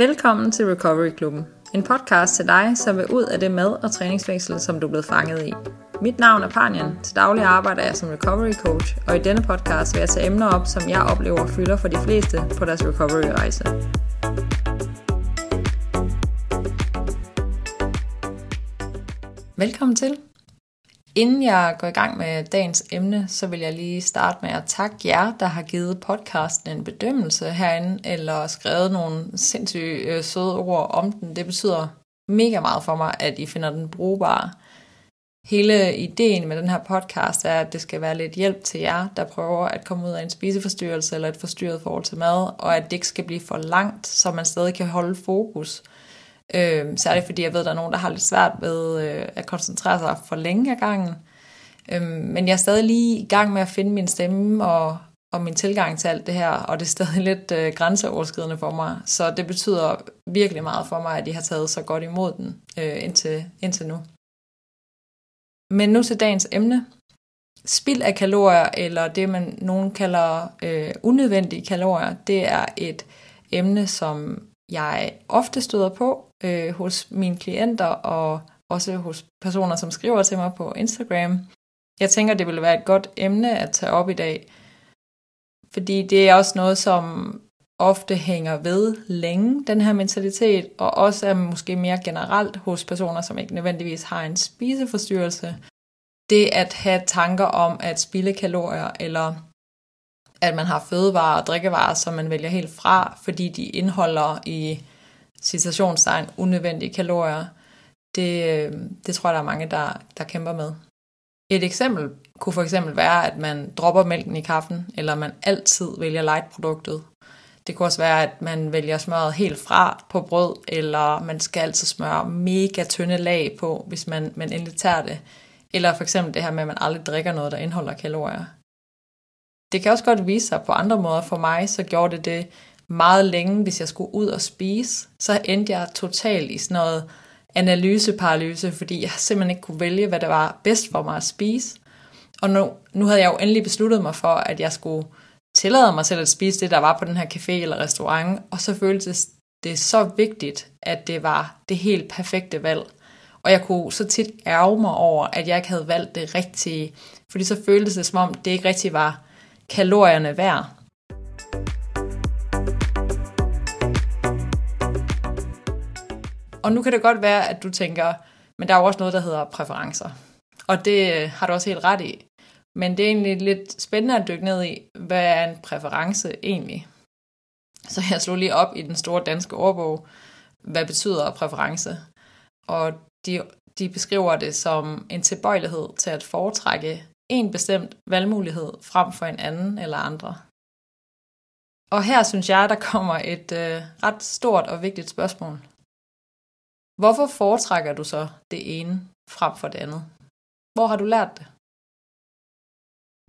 Velkommen til Recovery Klubben. En podcast til dig, som vil ud af det mad- og træningsfængsel, som du er blevet fanget i. Mit navn er Panjan. Til daglig arbejder jeg som recovery coach, og i denne podcast vil jeg tage emner op, som jeg oplever fylder for de fleste på deres recovery-rejse. Velkommen til. Inden jeg går i gang med dagens emne, så vil jeg lige starte med at takke jer, der har givet podcasten en bedømmelse herinde, eller skrevet nogle sindssygt øh, søde ord om den. Det betyder mega meget for mig, at I finder den brugbar. Hele ideen med den her podcast er, at det skal være lidt hjælp til jer, der prøver at komme ud af en spiseforstyrrelse eller et forstyrret forhold til mad, og at det ikke skal blive for langt, så man stadig kan holde fokus. Øh, særligt fordi jeg ved, at der er nogen, der har lidt svært ved øh, at koncentrere sig for længe ad gangen. Øh, men jeg er stadig lige i gang med at finde min stemme og, og min tilgang til alt det her, og det er stadig lidt øh, grænseoverskridende for mig. Så det betyder virkelig meget for mig, at I har taget så godt imod den øh, indtil, indtil nu. Men nu til dagens emne. Spild af kalorier, eller det man nogen kalder øh, unødvendige kalorier, det er et emne, som jeg ofte støder på øh, hos mine klienter og også hos personer, som skriver til mig på Instagram. Jeg tænker, det ville være et godt emne at tage op i dag, fordi det er også noget, som ofte hænger ved længe, den her mentalitet, og også er måske mere generelt hos personer, som ikke nødvendigvis har en spiseforstyrrelse. Det at have tanker om at spille kalorier, eller at man har fødevarer og drikkevarer, som man vælger helt fra, fordi de indeholder i citationstegn unødvendige kalorier, det, øh, det tror jeg, der er mange, der, der kæmper med. Et eksempel kunne for eksempel være, at man dropper mælken i kaffen, eller man altid vælger light-produktet. Det kunne også være, at man vælger smøret helt fra på brød, eller man skal altid smøre mega tynde lag på, hvis man, man endelig tager det. Eller for eksempel det her med, at man aldrig drikker noget, der indeholder kalorier. Det kan også godt vise sig på andre måder. For mig så gjorde det det meget længe, hvis jeg skulle ud og spise. Så endte jeg totalt i sådan noget analyseparalyse, fordi jeg simpelthen ikke kunne vælge, hvad der var bedst for mig at spise. Og nu, nu havde jeg jo endelig besluttet mig for, at jeg skulle tillade mig selv at spise det, der var på den her café eller restaurant, og så føltes det så vigtigt, at det var det helt perfekte valg. Og jeg kunne så tit ærge mig over, at jeg ikke havde valgt det rigtige, fordi så føltes det som om, det ikke rigtig var kalorierne værd. Og nu kan det godt være, at du tænker, men der er jo også noget, der hedder præferencer. Og det øh, har du også helt ret i. Men det er egentlig lidt spændende at dykke ned i, hvad er en præference egentlig? Så jeg slog lige op i den store danske ordbog, hvad betyder præference? Og de, de beskriver det som en tilbøjelighed til at foretrække en bestemt valgmulighed frem for en anden eller andre. Og her synes jeg, der kommer et øh, ret stort og vigtigt spørgsmål. Hvorfor foretrækker du så det ene frem for det andet? Hvor har du lært det?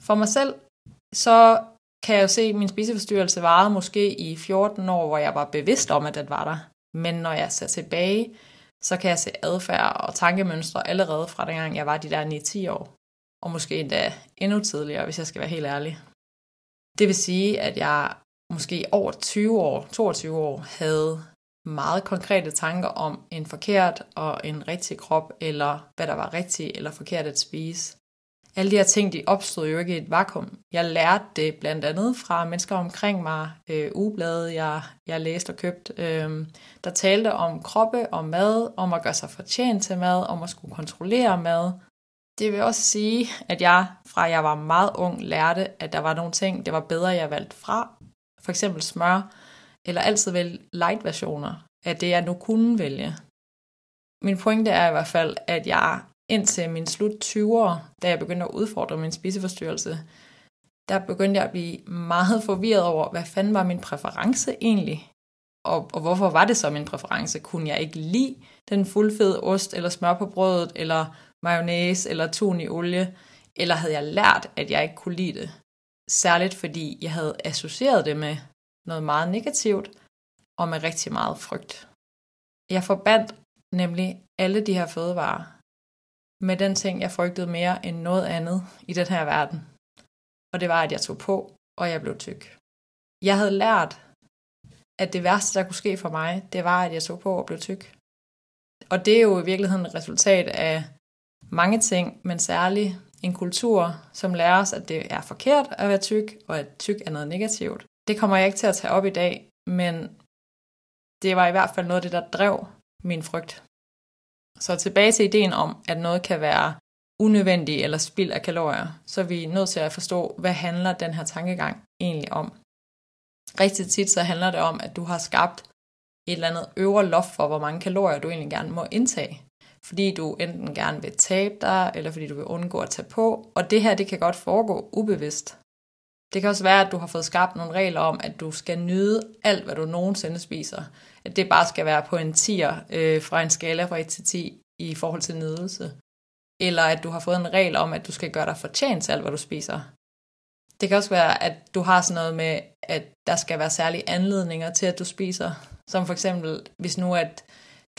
For mig selv, så kan jeg jo se, at min spiseforstyrrelse varede måske i 14 år, hvor jeg var bevidst om, at den var der. Men når jeg ser tilbage, så kan jeg se adfærd og tankemønstre allerede fra dengang jeg var de der 9-10 år. Og måske endda endnu tidligere, hvis jeg skal være helt ærlig. Det vil sige, at jeg måske over 20 år, 22 år, havde meget konkrete tanker om en forkert og en rigtig krop, eller hvad der var rigtigt eller forkert at spise. Alle de her ting, de opstod jo ikke i et vakuum. Jeg lærte det blandt andet fra mennesker omkring mig, øh, ugeblade, jeg, jeg læste og købte, øh, der talte om kroppe og mad, om at gøre sig fortjent til mad, om at skulle kontrollere mad. Det vil også sige, at jeg fra jeg var meget ung lærte, at der var nogle ting, det var bedre, jeg valgte fra. For eksempel smør, eller altid vælge light-versioner af det, jeg nu kunne vælge. Min pointe er i hvert fald, at jeg indtil min slut 20'er, da jeg begyndte at udfordre min spiseforstyrrelse, der begyndte jeg at blive meget forvirret over, hvad fanden var min præference egentlig? Og, og hvorfor var det så min præference? Kunne jeg ikke lide den fuldfede ost, eller smør på brødet, eller mayonnaise, eller tun i olie? Eller havde jeg lært, at jeg ikke kunne lide det? Særligt fordi jeg havde associeret det med noget meget negativt, og med rigtig meget frygt. Jeg forbandt nemlig alle de her fødevarer med den ting, jeg frygtede mere end noget andet i den her verden. Og det var, at jeg tog på, og jeg blev tyk. Jeg havde lært, at det værste, der kunne ske for mig, det var, at jeg tog på og blev tyk. Og det er jo i virkeligheden et resultat af mange ting, men særligt en kultur, som lærer os, at det er forkert at være tyk, og at tyk er noget negativt. Det kommer jeg ikke til at tage op i dag, men det var i hvert fald noget af det, der drev min frygt. Så tilbage til ideen om, at noget kan være unødvendig eller spild af kalorier, så er vi nødt til at forstå, hvad handler den her tankegang egentlig om. Rigtig tit så handler det om, at du har skabt et eller andet øvre loft for, hvor mange kalorier du egentlig gerne må indtage. Fordi du enten gerne vil tabe dig, eller fordi du vil undgå at tage på. Og det her, det kan godt foregå ubevidst. Det kan også være, at du har fået skabt nogle regler om, at du skal nyde alt, hvad du nogensinde spiser. At det bare skal være på en 10'er øh, fra en skala fra 1 til 10 i forhold til nydelse. Eller at du har fået en regel om, at du skal gøre dig fortjent til alt, hvad du spiser. Det kan også være, at du har sådan noget med, at der skal være særlige anledninger til, at du spiser. Som for eksempel, hvis nu at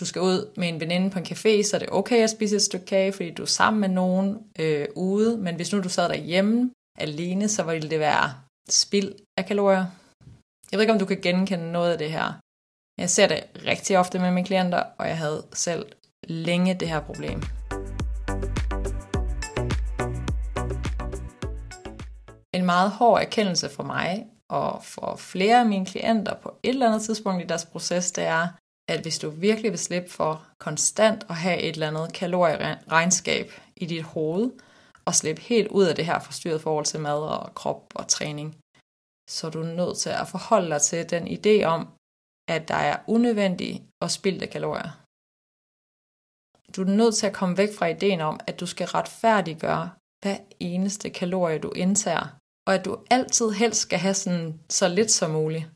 du skal ud med en veninde på en café, så er det okay at spise et stykke kage, fordi du er sammen med nogen øh, ude. Men hvis nu du sad derhjemme alene, så ville det være spild af kalorier. Jeg ved ikke, om du kan genkende noget af det her. Jeg ser det rigtig ofte med mine klienter, og jeg havde selv længe det her problem. En meget hård erkendelse for mig og for flere af mine klienter på et eller andet tidspunkt i deres proces, det er, at hvis du virkelig vil slippe for konstant at have et eller andet kalorieregnskab i dit hoved, og slippe helt ud af det her forstyrret forhold til mad og krop og træning, så er du nødt til at forholde dig til den idé om, at der er unødvendige og spildte kalorier. Du er nødt til at komme væk fra ideen om, at du skal retfærdiggøre hver eneste kalorie, du indtager, og at du altid helst skal have sådan så lidt som muligt.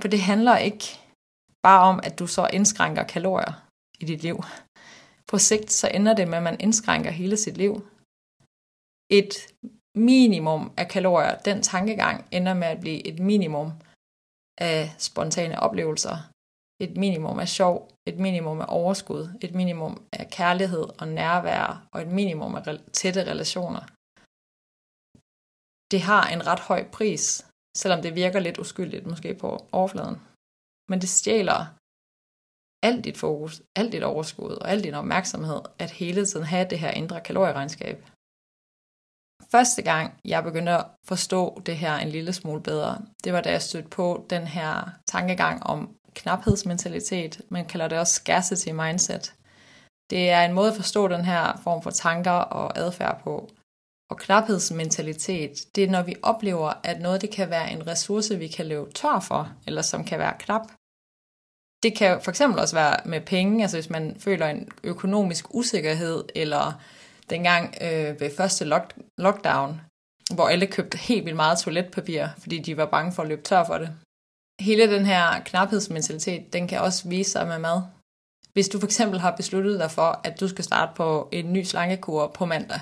For det handler ikke bare om, at du så indskrænker kalorier i dit liv. På sigt så ender det med, at man indskrænker hele sit liv. Et minimum af kalorier, den tankegang ender med at blive et minimum af spontane oplevelser, et minimum af sjov, et minimum af overskud, et minimum af kærlighed og nærvær og et minimum af tætte relationer. Det har en ret høj pris, selvom det virker lidt uskyldigt måske på overfladen. Men det stjæler alt dit fokus, alt dit overskud og al din opmærksomhed, at hele tiden have det her indre kalorieregnskab. Første gang, jeg begyndte at forstå det her en lille smule bedre, det var da jeg stødte på den her tankegang om knaphedsmentalitet. Man kalder det også scarcity mindset. Det er en måde at forstå den her form for tanker og adfærd på. Og knaphedsmentalitet, det er når vi oplever, at noget det kan være en ressource, vi kan løbe tør for, eller som kan være knap. Det kan for eksempel også være med penge, altså hvis man føler en økonomisk usikkerhed, eller dengang øh, ved første lock- lockdown, hvor alle købte helt vildt meget toiletpapir, fordi de var bange for at løbe tør for det. Hele den her knaphedsmentalitet, den kan også vise sig med mad. Hvis du for eksempel har besluttet dig for, at du skal starte på en ny slankekur på mandag,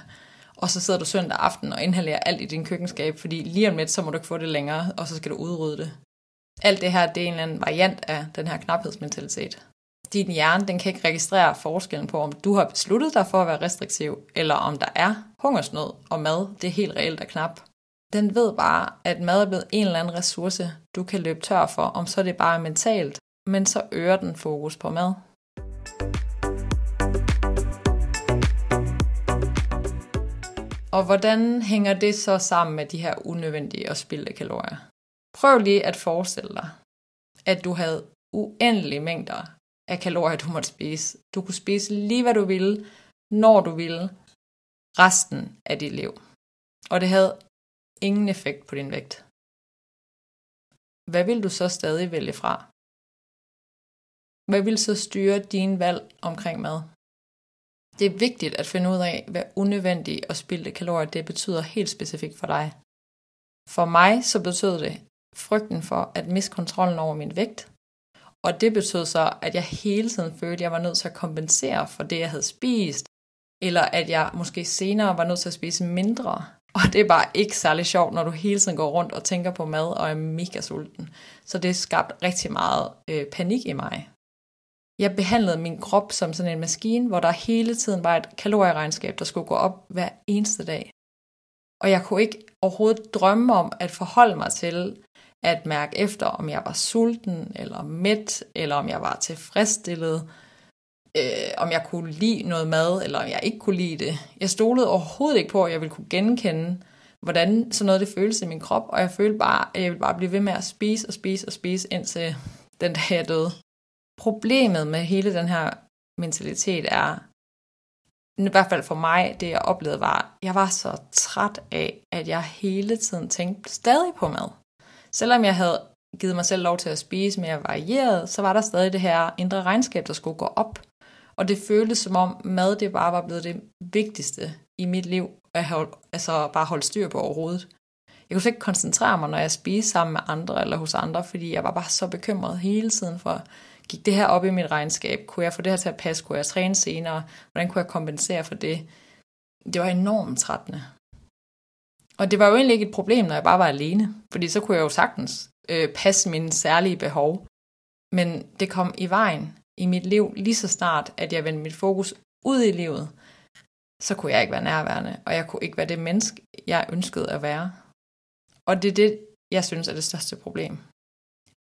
og så sidder du søndag aften og inhalerer alt i din køkkenskab, fordi lige om lidt, så må du ikke få det længere, og så skal du udrydde det. Alt det her, det er en eller anden variant af den her knaphedsmentalitet. Din hjerne, den kan ikke registrere forskellen på, om du har besluttet dig for at være restriktiv, eller om der er hungersnød, og mad, det er helt reelt er knap. Den ved bare, at mad er blevet en eller anden ressource, du kan løbe tør for, om så det bare er mentalt, men så øger den fokus på mad. Og hvordan hænger det så sammen med de her unødvendige og spildte kalorier? Prøv lige at forestille dig, at du havde uendelige mængder af kalorier, du måtte spise. Du kunne spise lige, hvad du ville, når du ville, resten af dit liv. Og det havde ingen effekt på din vægt. Hvad vil du så stadig vælge fra? Hvad vil så styre din valg omkring mad? Det er vigtigt at finde ud af, hvad unødvendige og spildte kalorier det betyder helt specifikt for dig. For mig så betød det frygten for at miste kontrollen over min vægt, og det betød så, at jeg hele tiden følte, at jeg var nødt til at kompensere for det, jeg havde spist, eller at jeg måske senere var nødt til at spise mindre. Og det er bare ikke særlig sjovt, når du hele tiden går rundt og tænker på mad og er mega sulten. Så det skabte rigtig meget øh, panik i mig. Jeg behandlede min krop som sådan en maskine, hvor der hele tiden var et kalorieregnskab, der skulle gå op hver eneste dag. Og jeg kunne ikke overhovedet drømme om at forholde mig til, at mærke efter, om jeg var sulten, eller mæt, eller om jeg var tilfredsstillet, øh, om jeg kunne lide noget mad, eller om jeg ikke kunne lide det. Jeg stolede overhovedet ikke på, at jeg ville kunne genkende, hvordan sådan noget det føles i min krop, og jeg følte bare, at jeg ville bare blive ved med at spise og spise og spise, indtil den dag jeg døde. Problemet med hele den her mentalitet er, i hvert fald for mig, det jeg oplevede var, jeg var så træt af, at jeg hele tiden tænkte stadig på mad. Selvom jeg havde givet mig selv lov til at spise mere varieret, så var der stadig det her indre regnskab, der skulle gå op. Og det føltes som om mad det bare var blevet det vigtigste i mit liv, at have, altså bare holde styr på overhovedet. Jeg kunne slet ikke koncentrere mig, når jeg spiste sammen med andre eller hos andre, fordi jeg var bare så bekymret hele tiden for, gik det her op i mit regnskab? Kunne jeg få det her til at passe? Kunne jeg træne senere? Hvordan kunne jeg kompensere for det? Det var enormt trættende. Og det var jo egentlig ikke et problem, når jeg bare var alene, fordi så kunne jeg jo sagtens øh, passe mine særlige behov. Men det kom i vejen i mit liv lige så snart, at jeg vendte mit fokus ud i livet, så kunne jeg ikke være nærværende, og jeg kunne ikke være det menneske, jeg ønskede at være. Og det er det, jeg synes er det største problem.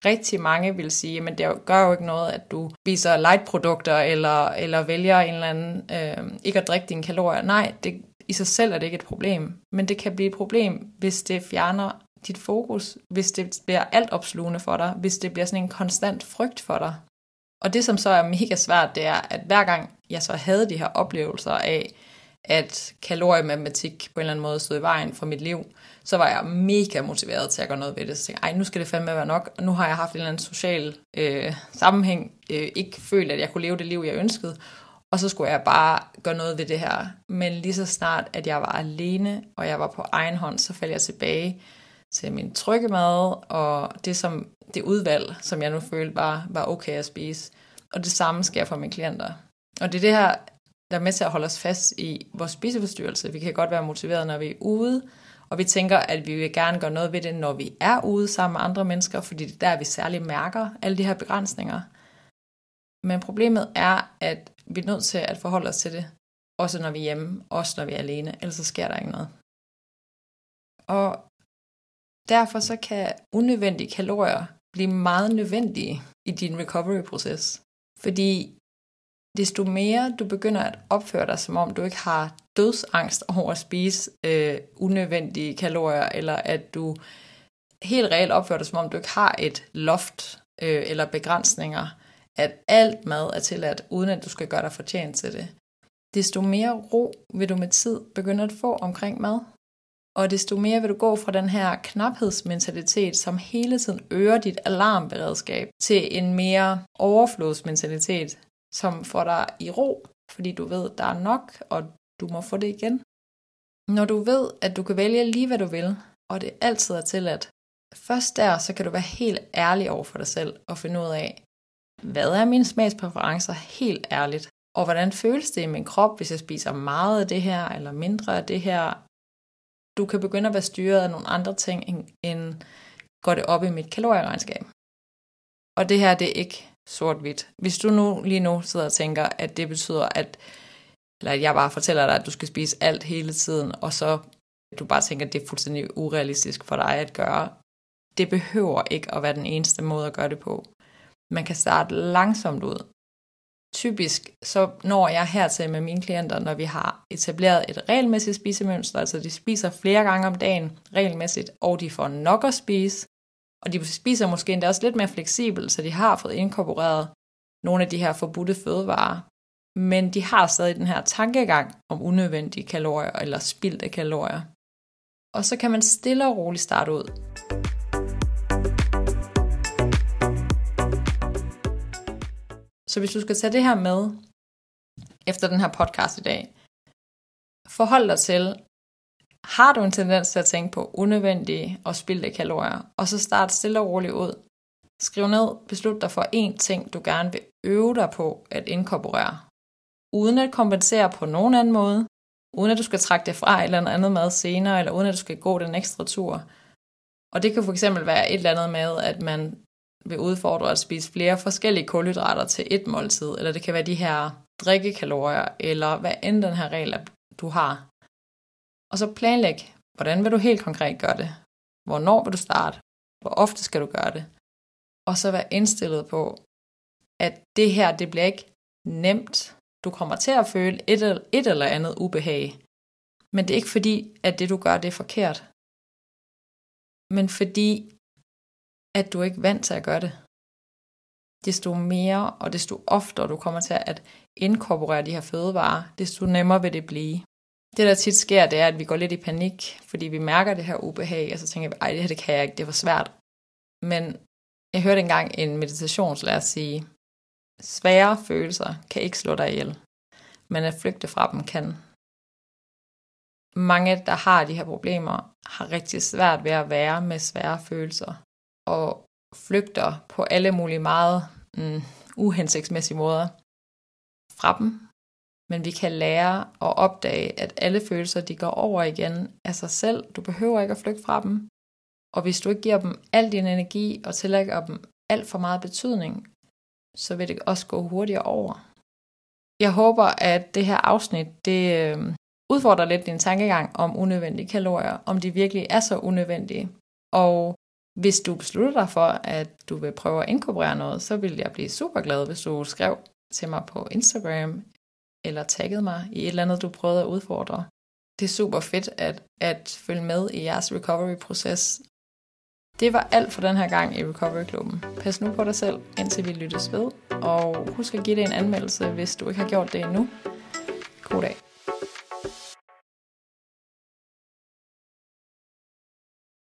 Rigtig mange vil sige, men det gør jo ikke noget, at du spiser light-produkter, eller, eller vælger en eller anden, øh, ikke at drikke dine kalorier. Nej, det, i sig selv er det ikke et problem, men det kan blive et problem, hvis det fjerner dit fokus, hvis det bliver alt opslugende for dig, hvis det bliver sådan en konstant frygt for dig. Og det, som så er mega svært, det er, at hver gang jeg så havde de her oplevelser af, at kaloriematematik på en eller anden måde stod i vejen for mit liv, så var jeg mega motiveret til at gøre noget ved det. Så tænkte jeg, nu skal det fandme være nok. Og nu har jeg haft en eller anden social øh, sammenhæng, øh, ikke følt, at jeg kunne leve det liv, jeg ønskede. Og så skulle jeg bare gøre noget ved det her. Men lige så snart, at jeg var alene, og jeg var på egen hånd, så faldt jeg tilbage til min trygge mad, og det, som, det udvalg, som jeg nu følte var, var okay at spise. Og det samme sker for mine klienter. Og det er det her, der er med til at holde os fast i vores spiseforstyrrelse. Vi kan godt være motiveret, når vi er ude, og vi tænker, at vi vil gerne gøre noget ved det, når vi er ude sammen med andre mennesker, fordi det er der, vi særligt mærker alle de her begrænsninger. Men problemet er, at vi er nødt til at forholde os til det, også når vi er hjemme, også når vi er alene, ellers så sker der ikke noget. Og derfor så kan unødvendige kalorier blive meget nødvendige i din recovery-proces. Fordi desto mere du begynder at opføre dig, som om du ikke har dødsangst over at spise øh, unødvendige kalorier, eller at du helt reelt opfører dig, som om du ikke har et loft øh, eller begrænsninger, at alt mad er tilladt, uden at du skal gøre dig fortjent til det. Desto mere ro vil du med tid begynde at få omkring mad. Og desto mere vil du gå fra den her knaphedsmentalitet, som hele tiden øger dit alarmberedskab, til en mere overflodsmentalitet, som får dig i ro, fordi du ved, der er nok, og du må få det igen. Når du ved, at du kan vælge lige hvad du vil, og det altid er tilladt, først der, så kan du være helt ærlig over for dig selv og finde ud af, hvad er mine smagspræferencer helt ærligt, og hvordan føles det i min krop, hvis jeg spiser meget af det her, eller mindre af det her. Du kan begynde at være styret af nogle andre ting, end går det op i mit kalorieregnskab. Og det her, det er ikke sort-hvidt. Hvis du nu lige nu sidder og tænker, at det betyder, at, eller at jeg bare fortæller dig, at du skal spise alt hele tiden, og så du bare tænker, at det er fuldstændig urealistisk for dig at gøre, det behøver ikke at være den eneste måde at gøre det på. Man kan starte langsomt ud. Typisk så når jeg hertil med mine klienter, når vi har etableret et regelmæssigt spisemønster, altså de spiser flere gange om dagen regelmæssigt, og de får nok at spise, og de spiser måske endda også lidt mere fleksibelt, så de har fået inkorporeret nogle af de her forbudte fødevarer. Men de har stadig den her tankegang om unødvendige kalorier eller spildte kalorier. Og så kan man stille og roligt starte ud. Så hvis du skal tage det her med efter den her podcast i dag, forhold dig til, har du en tendens til at tænke på unødvendige og spildte kalorier, og så start stille og roligt ud. Skriv ned, beslut dig for én ting, du gerne vil øve dig på at inkorporere, uden at kompensere på nogen anden måde, uden at du skal trække det fra et eller andet mad senere, eller uden at du skal gå den ekstra tur. Og det kan for eksempel være et eller andet med, at man vil udfordre at spise flere forskellige kulhydrater til et måltid, eller det kan være de her drikkekalorier, eller hvad end den her regel, du har. Og så planlæg, hvordan vil du helt konkret gøre det? Hvornår vil du starte? Hvor ofte skal du gøre det? Og så være indstillet på, at det her, det bliver ikke nemt. Du kommer til at føle et, et eller andet ubehag. Men det er ikke fordi, at det du gør, det er forkert. Men fordi, at du ikke er vant til at gøre det. Desto mere og desto oftere du kommer til at inkorporere de her fødevarer, desto nemmere vil det blive. Det, der tit sker, det er, at vi går lidt i panik, fordi vi mærker det her ubehag, og så tænker vi, ej, det her det kan jeg ikke, det var svært. Men jeg hørte engang en meditationslærer sige, svære følelser kan ikke slå dig ihjel, men at flygte fra dem kan. Mange, der har de her problemer, har rigtig svært ved at være med svære følelser, og flygter på alle mulige meget mm, uhensigtsmæssige måder fra dem, men vi kan lære at opdage, at alle følelser de går over igen af sig selv. Du behøver ikke at flygte fra dem. Og hvis du ikke giver dem al din energi og tillægger dem alt for meget betydning, så vil det også gå hurtigere over. Jeg håber, at det her afsnit det øh, udfordrer lidt din tankegang om unødvendige kalorier, om de virkelig er så unødvendige. Og hvis du beslutter dig for, at du vil prøve at inkorporere noget, så vil jeg blive super glad, hvis du skrev til mig på Instagram eller tagget mig i et eller andet, du prøvede at udfordre. Det er super fedt at, at følge med i jeres recovery-proces. Det var alt for den her gang i Recovery Klubben. Pas nu på dig selv, indtil vi lyttes ved, og husk at give det en anmeldelse, hvis du ikke har gjort det endnu. God dag.